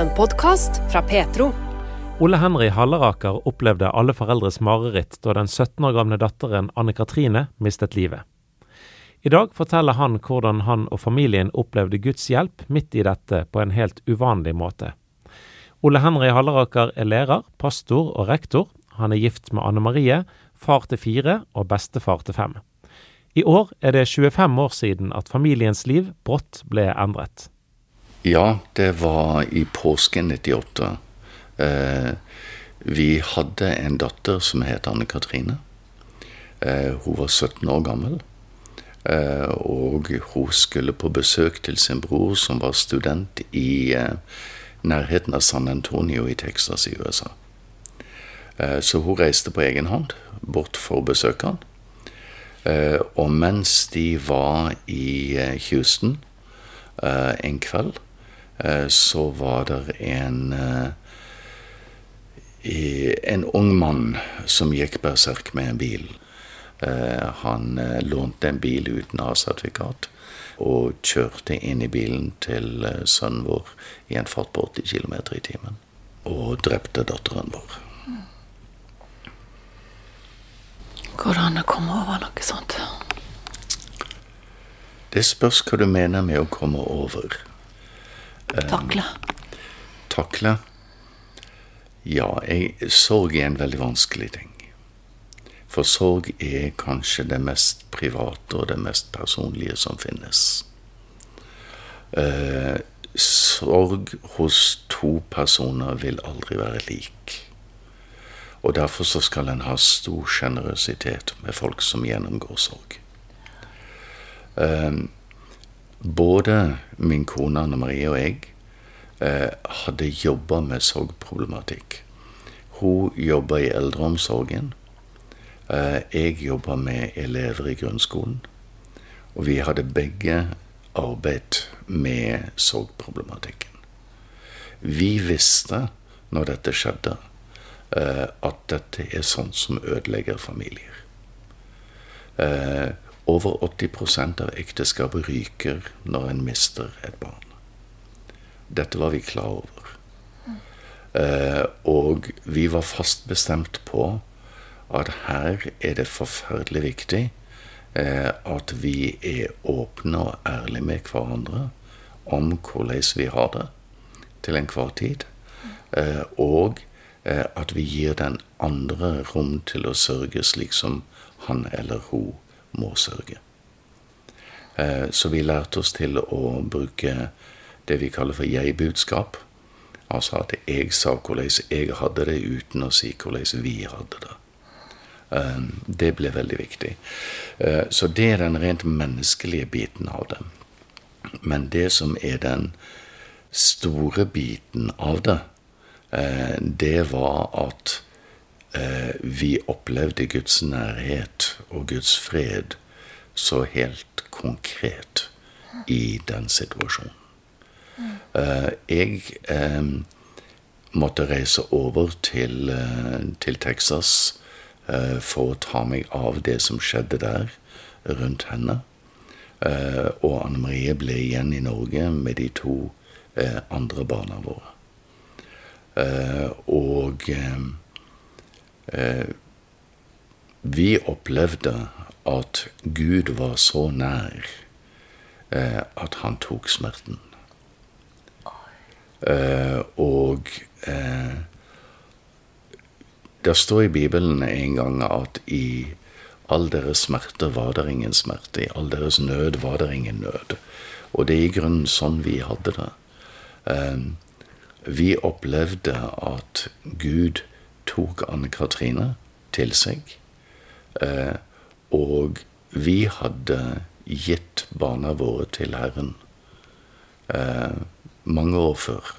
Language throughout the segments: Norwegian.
En podkast fra Petro. Ole Henry Halleraker opplevde alle foreldres mareritt da den 17 år gamle datteren Anne Katrine mistet livet. I dag forteller han hvordan han og familien opplevde Guds hjelp midt i dette på en helt uvanlig måte. Ole Henry Halleraker er lærer, pastor og rektor. Han er gift med Anne Marie, far til fire og bestefar til fem. I år er det 25 år siden at familiens liv brått ble endret. Ja, det var i påsken 98. Eh, vi hadde en datter som het Anne Katrine. Eh, hun var 17 år gammel. Eh, og hun skulle på besøk til sin bror, som var student i nærheten av San Antonio i Texas i USA. Så hun reiste på egen hånd bort for å besøke han. Og mens de var i Houston en kveld, så var det en en ung mann som gikk berserk med en bil. Eh, han eh, lånte en bil uten A-sertifikat og kjørte inn i bilen til eh, sønnen vår i en fart på 80 km i timen. Og drepte datteren vår. Går det an å komme over noe sånt? Det spørs hva du mener med å komme over. Takle. Takle? Ja, jeg, sorg er en veldig vanskelig ting. For sorg er kanskje det mest private og det mest personlige som finnes. Eh, sorg hos to personer vil aldri være lik. Og derfor så skal en ha stor sjenerøsitet med folk som gjennomgår sorg. Eh, både min kone Anne Marie og jeg Eh, hadde jobba med sorgproblematikk. Hun jobba i eldreomsorgen. Eh, jeg jobba med elever i grunnskolen. Og vi hadde begge arbeid med sorgproblematikken. Vi visste når dette skjedde, eh, at dette er sånt som ødelegger familier. Over 80 av ekteskapet ryker når en mister et barn. Dette var vi klar over. Eh, og vi var fast bestemt på at her er det forferdelig viktig eh, at vi er åpne og ærlige med hverandre om hvordan vi har det til enhver tid. Eh, og at vi gir den andre rom til å sørge slik som han eller hun må sørge. Eh, så vi lærte oss til å bruke det vi kaller for jeg-budskap. Altså at jeg sa hvordan jeg hadde det, uten å si hvordan vi hadde det. Um, det ble veldig viktig. Uh, så det er den rent menneskelige biten av det. Men det som er den store biten av det, det var at vi opplevde Guds nærhet og Guds fred så helt konkret i den situasjonen. Uh, jeg um, måtte reise over til, til Texas for å ta meg av det som skjedde der, rundt henne. og Anne Marie ble igjen i Norge med de to andre barna våre. og vi opplevde at Gud var så nær at han tok smerten. Uh, og det står i Bibelen en gang at i all deres smerte var det ingen smerte. I all deres nød var det ingen nød. Og det er i grunnen sånn vi hadde det. Vi opplevde at Gud tok Anne Katrine til seg. og vi hadde gitt barna våre til Herren. Uh, mange år før.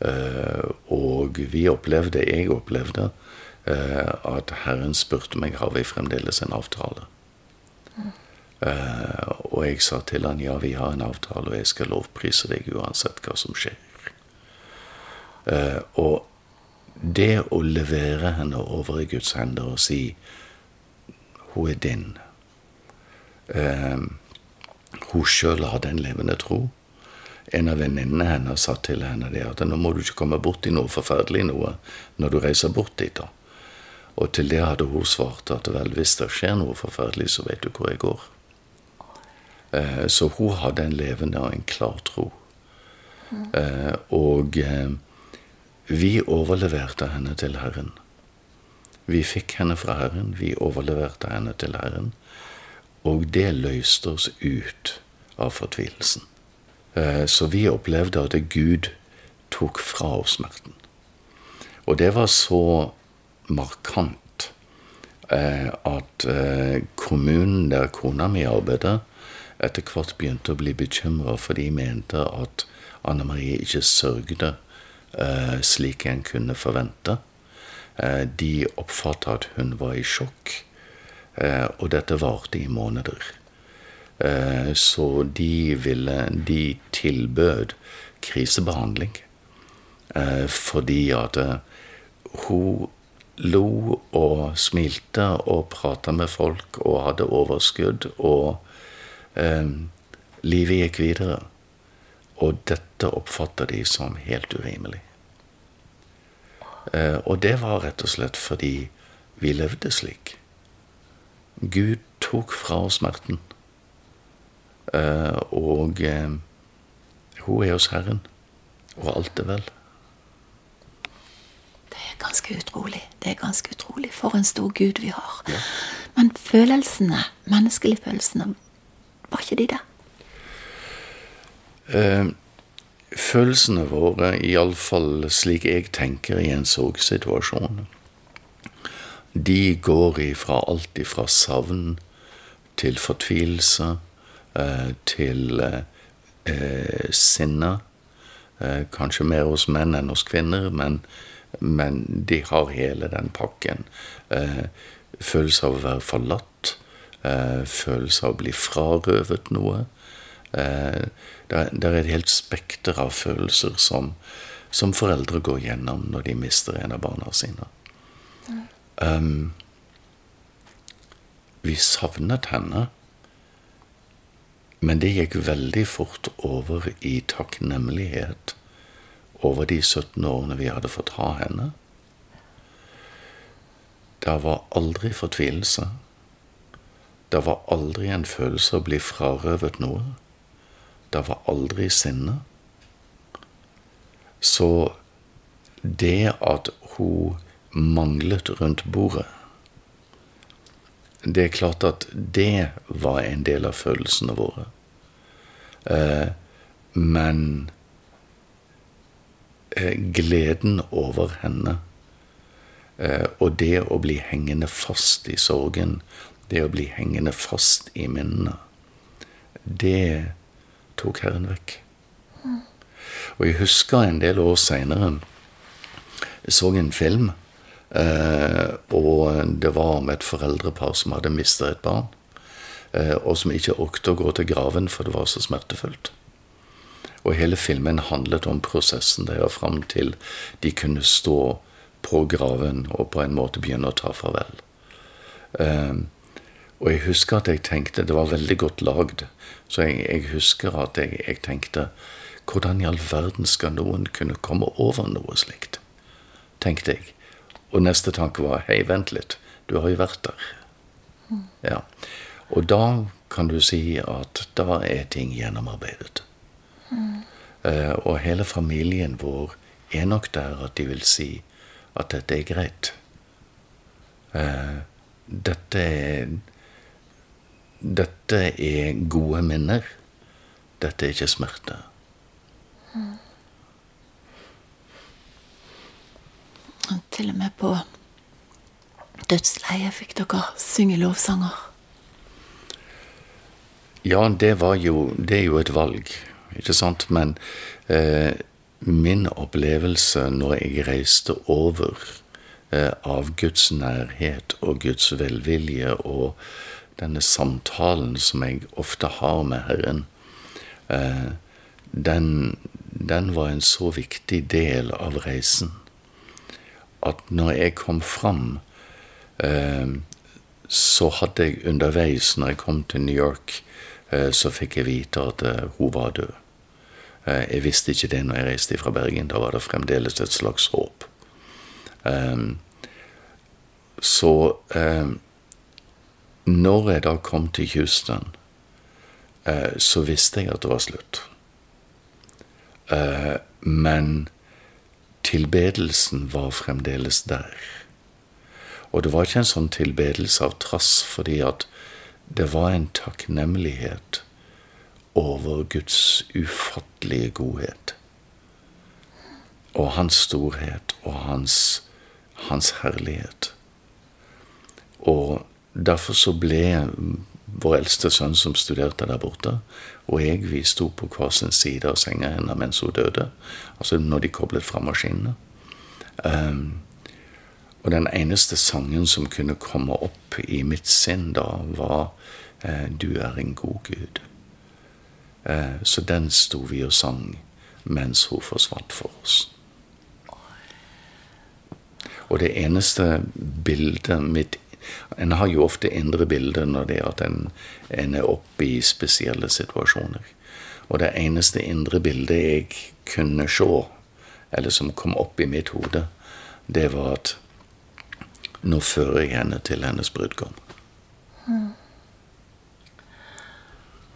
Uh, og vi opplevde, jeg opplevde, uh, at Herren spurte meg har vi fremdeles en avtale. Uh, og jeg sa til han ja, vi har en avtale, og jeg skal lovprise deg uansett hva som skjer. og det å levere henne over i Guds hender og si hun er din Hun sjøl hadde en levende tro. en av venninnene hennes sa til henne det at nå må du ikke komme borti noe forferdelig noe når du reiser bort dit. da. Og til det hadde hun svart at vel, hvis det skjer noe forferdelig, så vet du hvor jeg går. Eh, så hun hadde en levende og en klar tro. Eh, og eh, vi overleverte henne til Herren. Vi fikk henne fra Herren, vi overleverte henne til Herren. Og det løste oss ut av fortvilelsen. Eh, så vi opplevde at Gud tok fra oss smerten. Og det var så markant eh, at eh, kommunen der kona mi arbeidet, etter hvert begynte å bli bekymra, for de mente at Anne Marie ikke sørgde slik en kunne forvente. De oppfatta at hun var i sjokk, og dette varte i måneder. Eh, så de ville De tilbød krisebehandling. Eh, fordi at eh, hun lo og smilte og prata med folk og hadde overskudd, og eh, livet gikk videre. Og dette oppfatta de som helt urimelig. Eh, og det var rett og slett fordi vi levde slik. Gud tok fra oss smerten. Eh, og eh, hun er hos Herren, og alt er vel. Det er ganske utrolig. Det er ganske utrolig. For en stor Gud vi har. Ja. Men følelsene, menneskelige følelsene, var ikke de der? Eh, følelsene våre, iallfall slik jeg tenker i en sorgsituasjon, de går ifra alt ifra savn til fortvilelse Eh, til eh, sinne. Eh, kanskje mer hos menn enn hos kvinner, men, men de har hele den pakken. følelse av å være forlatt. følelse av å bli frarøvet noe. Det, er et helt spekter av følelser som, som, foreldre går gjennom når de mister en av barna sine. Um, vi savnet henne. Men det gikk veldig fort over i takknemlighet over de 17 årene vi hadde fått ha henne. Det var aldri fortvilelse. Det var aldri en følelse å bli frarøvet noe. Det var aldri sinne. Så det at hun manglet rundt bordet det er klart at det var en del av følelsene våre. Eh, men eh, gleden over henne eh, og det å bli hengende fast i sorgen, det å bli hengende fast i minnene, det tok Herren vekk. Og jeg husker en del år seinere jeg så en film Eh, og det var om et foreldrepar som hadde mista et barn, eh, og som ikke orket å gå til graven, for det var så smertefullt. Og hele filmen handlet om prosessen der fram til de kunne stå på graven og på en måte begynne å ta farvel. Og jeg husker at jeg tenkte Det var veldig godt lagd. Så jeg, jeg husker at jeg, jeg, tenkte Hvordan i all verden skal noen kunne komme over noe slikt? tenkte jeg. Og neste tanke var hei, vent litt, du har jo vært der. Ja. Og da kan du si at da er ting gjennomarbeidet. Mm. Uh, og hele familien vår er nok der at de vil si at dette er greit. Uh, dette er Dette er gode minner. Dette er ikke smerte. Mm. Til og med på dødsleiet fikk dere synge lovsanger. Ja, det var jo Det er jo et valg, ikke sant? Men eh, min opplevelse når jeg reiste over eh, av Guds nærhet og Guds velvilje og denne samtalen som jeg ofte har med Herren, eh, den, den var en så viktig del av reisen at når jeg kom fram, eh, så hadde jeg underveis, når jeg kom til New York, eh, så fikk jeg vite at hun var død. Jeg visste ikke det når jeg reiste fra Bergen. Da var det fremdeles et slags håp. Så når jeg da kom til Houston, uh, så visste jeg at det var slutt. Uh, men tilbedelsen var fremdeles der. Og det var ikke en sånn tilbedelse av trass, fordi at det var en takknemlighet over Guds ufattelige godhet. Og hans storhet og hans, hans herlighet. Og derfor så ble vår eldste sønn som studerte der borte, og jeg, vi sto på hver sin side av senga hennes mens hun døde. Altså når de koblet fra maskinene. Um, og den eneste sangen som kunne komme opp i mitt sinn da, var eh, 'Du er en god Gud'. Eh, så den sto vi og sang mens hun forsvant for oss. Og det eneste bildet mitt En har jo ofte indre bilder når det er at en, en er oppe i spesielle situasjoner. Og det eneste indre bildet jeg kunne se, eller som kom opp i mitt hode, det var at nå fører jeg henne til hennes brudgom.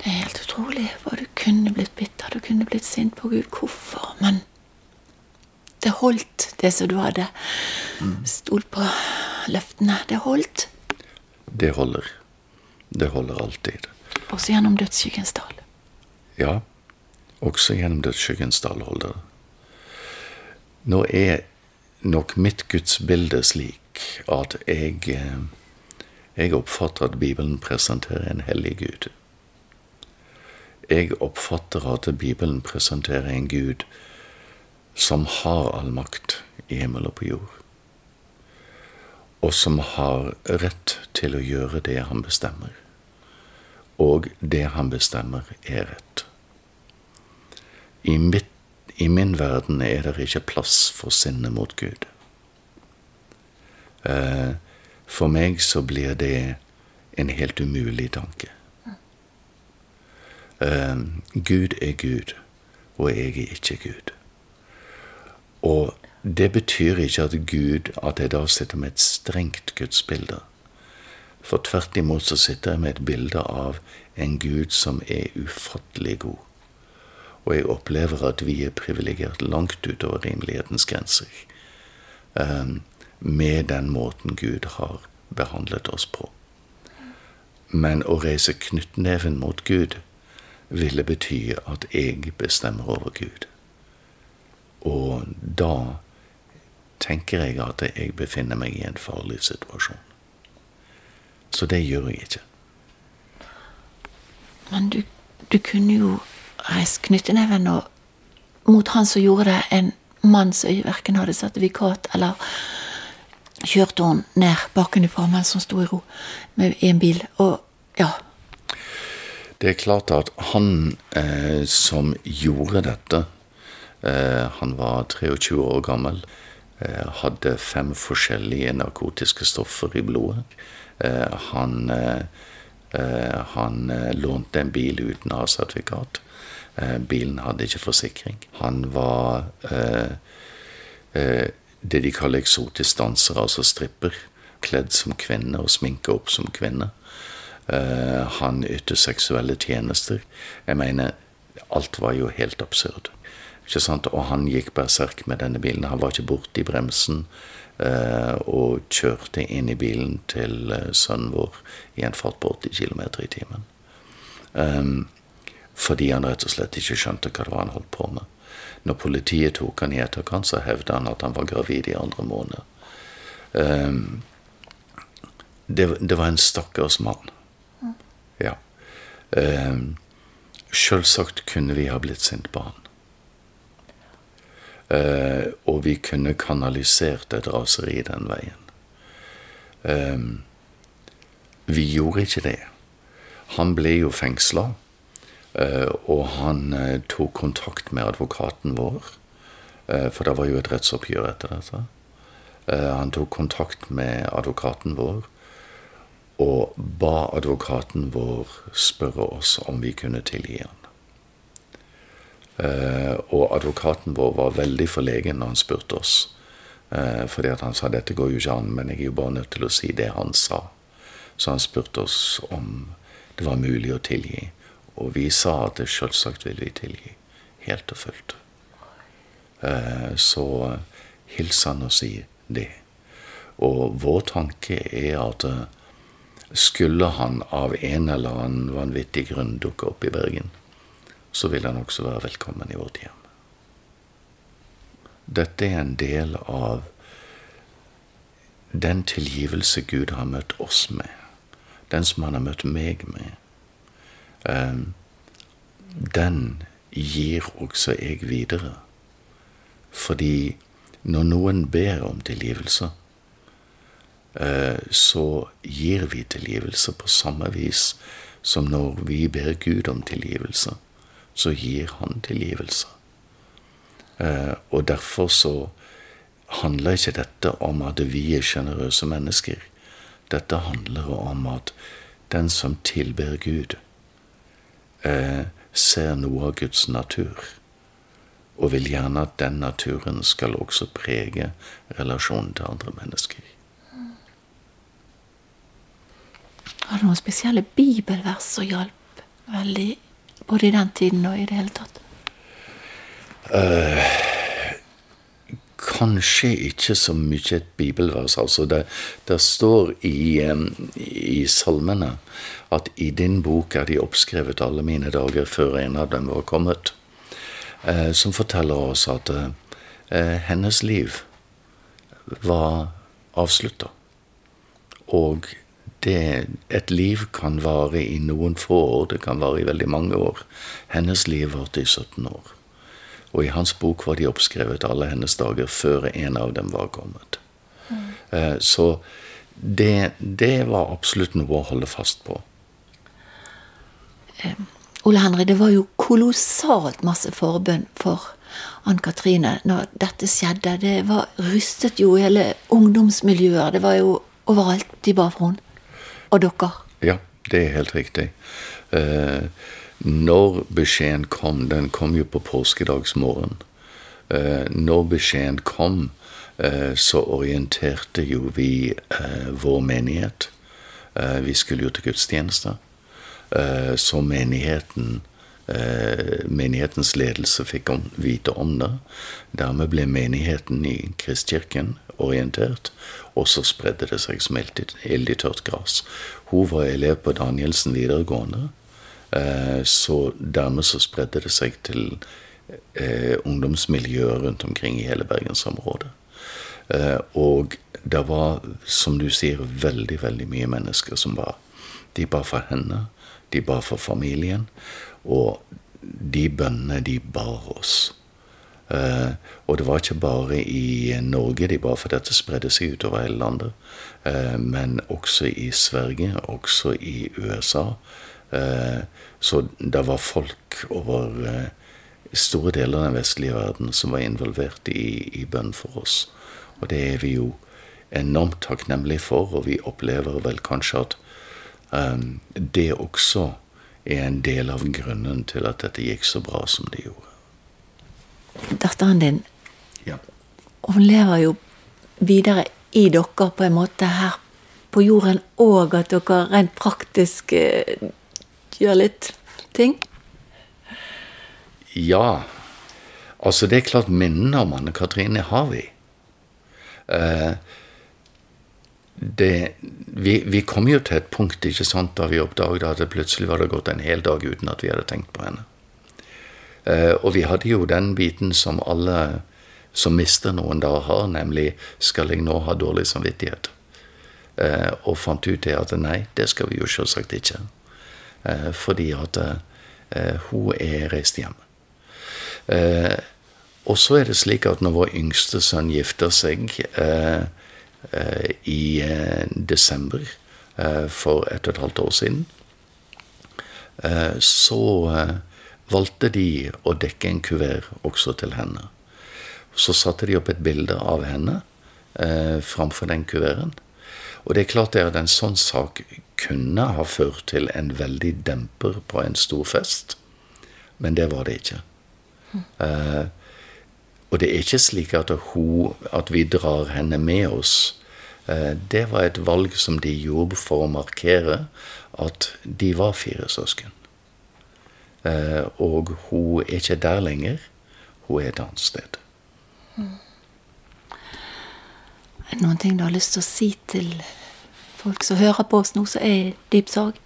Det er helt utrolig hva du kunne blitt bitter, du kunne blitt sint på Gud. Hvorfor? Men det holdt, det som du hadde stolt på løftene. Det holdt. Det holder. Det holder alltid. Også gjennom dødsskyggens dal. Ja, også gjennom dødsskyggens dal holder det. Nå er nok mitt gudsbilde slik at jeg, eh, jeg oppfatter at Bibelen presenterer en hellig Gud jeg oppfatter at Bibelen presenterer en Gud som har all makt i himmel og på jord, og som har rett til å gjøre det han bestemmer. Og det han bestemmer, er rett. I, mitt, i min verden er det ikke plass for sinne mot Gud. Eh, for meg så blir det en helt umulig tanke. Uh, Gud er Gud, og jeg er ikke Gud. Og det betyr ikke at Gud, at jeg da sitter med et strengt gudsbilde. For tvert imot så sitter jeg med et bilde av en Gud som er ufattelig god. Og jeg opplever at vi er privilegert langt utover rimelighetens grenser um, med den måten Gud har behandlet oss på. Men å reise knyttneven mot Gud, ville bety at jeg bestemmer over Gud. Og da tenker jeg at jeg befinner meg i en farlig situasjon. Så det gjør jeg ikke. Men du, du kunne jo reist knytteneven mot han som gjorde det, en mann som verken hadde sertifikat eller kjørte hun ned bakenfra mens hun sto i ro med, i en bil. Og ja, det er klart at han eh, som gjorde dette Han var 23 år gammel. Eh, hadde fem forskjellige narkotiske stoffer i blodet. Eh, han, eh, eh, han lånte en bil uten å ha sertifikat. bilen hadde ikke forsikring. Han var det de kaller eksotisk danser, altså stripper. Kledd som kvinne og sminka opp som kvinne. Eh, han yter seksuelle tjenester. Jeg mener, alt var jo helt absurd. Ikke sant? Og han gikk berserk med denne bilen. Han var ikke borti bremsen uh, og kjørte inn i bilen til uh, sønnen vår i en fart på 80 km i timen. Um, fordi han rett og slett ikke skjønte hva det var han holdt på med. Når politiet tok han i etterkant, så hevda han at han var gravid i andre måned. Um, det, det var en stakkars mann. Ja. Um, Sjølsagt kunne vi ha blitt sint på han. Eh, og vi kunne kanalisert et raseri den veien. Eh, vi gjorde ikke det. Han ble jo fengsla, eh, og han eh, tok kontakt med advokaten vår. For det var jo et rettsoppgjør etter dette. han tok kontakt med advokaten vår og ba advokaten vår spørre oss om vi kunne tilgi han. Eh, og advokaten vår var veldig forlegen når han spurte oss. Eh, fordi han sa dette går jo ikke an, men jeg er jo bare nødt til å si det han sa. Så han spurte oss om det var mulig å tilgi. Og vi sa at det selvsagt vil vi tilgi. Helt og fullt. Eh, så hils han og si det. Og vår tanke er at skulle han av en eller annen vanvittig grunn dukke opp i Bergen, så vil han også være velkommen i vårt hjem. Dette er en del av den tilgivelse Gud har møtt oss med. Den som han har møtt meg med. Ehm, den gir også jeg videre. Fordi når noen ber om tilgivelse, eh, så gir vi tilgivelse på samme vis som når vi ber Gud om tilgivelse, så gir han tilgivelse. Eh, og derfor så handler ikke dette om at vi er sjenerøse mennesker. Dette handler om at den som tilber Gud, eh, ser noe av Guds natur, og vil gjerne at den naturen skal også prege relasjonen til andre mennesker. Har du noen spesielle bibelvers som hjalp veldig, både i den tiden og i det hele tatt? Uh, kanskje ikke så mye et bibelvers. Altså det, det står i, i salmene at i din bok er de oppskrevet alle mine dager før en av dem var kommet. Uh, som forteller oss at uh, hennes liv var avslutta. Og det, et liv kan vare i noen få år, det kan vare i veldig mange år. Hennes liv varte i 17 år. Og i hans bok var de oppskrevet alle hennes dager før en av dem var kommet. Mm. Så det, det, var absolutt noe å holde fast på. Um, Ole Henry, det var jo kolossalt masse forbønn for Ann Katrine når dette skjedde. Det var rystet jo hele ungdomsmiljøer. Det var jo overalt de ba for henne. Og dere. Ja, det er helt riktig. Eh, når beskjeden kom Den kom jo på påskedagsmorgen. Eh, når beskjeden kom, eh, så orienterte jo vi eh, vår menighet. vi skulle jo til gudstjeneste. så menigheten menighetens ledelse fikk om, vite om det. Dermed ble menigheten i Kristkirken orientert, og så spredde det seg som ild i tørt gress. Hun var elev på Danielsen videregående. Eh, så dermed så spredde det seg til eh, ungdomsmiljøer rundt omkring i hele bergensområdet. Eh, og det var, som du sier, veldig, veldig mye mennesker som var. De ba for henne, de ba for familien, og de bønnene de bar oss. Uh, og det var ikke bare i Norge de bar, for dette spredde seg utover hele landet. Uh, men også i Sverige, også i USA, Eh, så det var folk over eh, store deler av den vestlige verden som var involvert i, i bønn for oss. Og det er vi jo enormt takknemlige for, og vi opplever vel kanskje at um, det også er en del av grunnen til at dette gikk så bra som det gjorde. Datteren din, ja. hun lever jo videre i dere på en måte her på jorden, og at dere rent praktisk gjør litt ting? Ja. Altså, det er klart minnene om Anne Katrine har vi. Eh, det, vi, vi, kom jo til et punkt ikke sant, da vi oppdaget at det plutselig var det gått en hel dag uten at vi hadde tenkt på henne. Eh, og vi hadde jo den biten som alle som mister noen da har, nemlig 'skal jeg nå ha dårlig samvittighet'? Eh, og fant ut det at nei, det skal vi jo selvsagt ikke. Eh, fordi at eh, hun er reist hjem. Eh, og så er det slik at når vår yngste sønn gifter seg i desember for et og et halvt år siden, så valgte de å dekke en kuvert også til henne. Så satte de opp et bilde av henne eh, framfor den kuverten. Og det er klart det at en sånn sak kunne ha ført til en veldig demper på en stor fest, men det var det ikke. Eh, og det er ikke slik at, hun, at vi drar henne med oss. Eh, det var et valg som de gjorde for å markere at de var fire søsken. Eh, og hun er ikke der lenger. Hun er et annet sted. Er det noen ting du har lyst til å si til folk som hører på oss nå, som er i dyp sorg?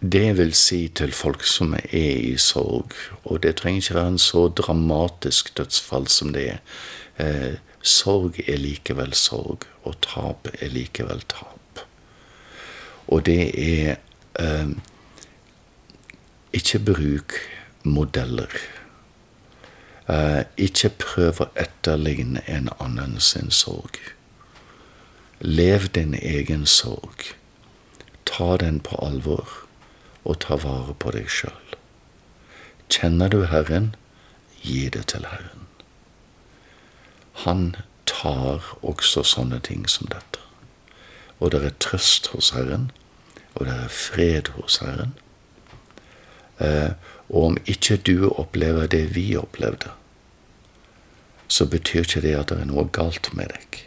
Det vil si til folk som er i sorg, og det trenger ikke være en så dramatisk dødsfall som det er eh, Sorg er likevel sorg, og tap er likevel tap. Og det er eh, Ikke bruk modeller. Eh, ikke prøv å etterligne en annen sin sorg. Lev din egen sorg. Ta den på alvor og ta vare på deg sjøl. Kjenner du Herren, gi det til Herren. Han tar også sånne ting som dette. Og det er trøst hos Herren, og det er fred hos Herren. Eh, og om ikke du opplever det vi opplevde, så betyr ikke det at det er noe galt med deg.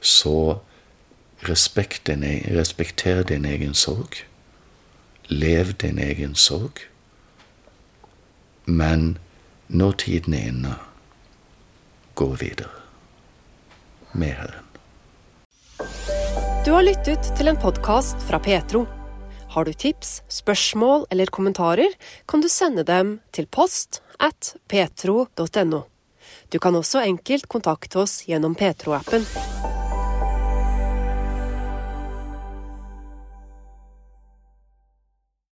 Så respekt din, e-, respekter din egen sorg. Lev din egen sorg. Men når tiden er inne, gå videre med Herren. Du har lyttet til en podkast fra Petro. Har du tips, spørsmål eller kommentarer, kan du sende dem til post at petro.no. Du kan også enkelt kontakte oss gjennom Petro-appen.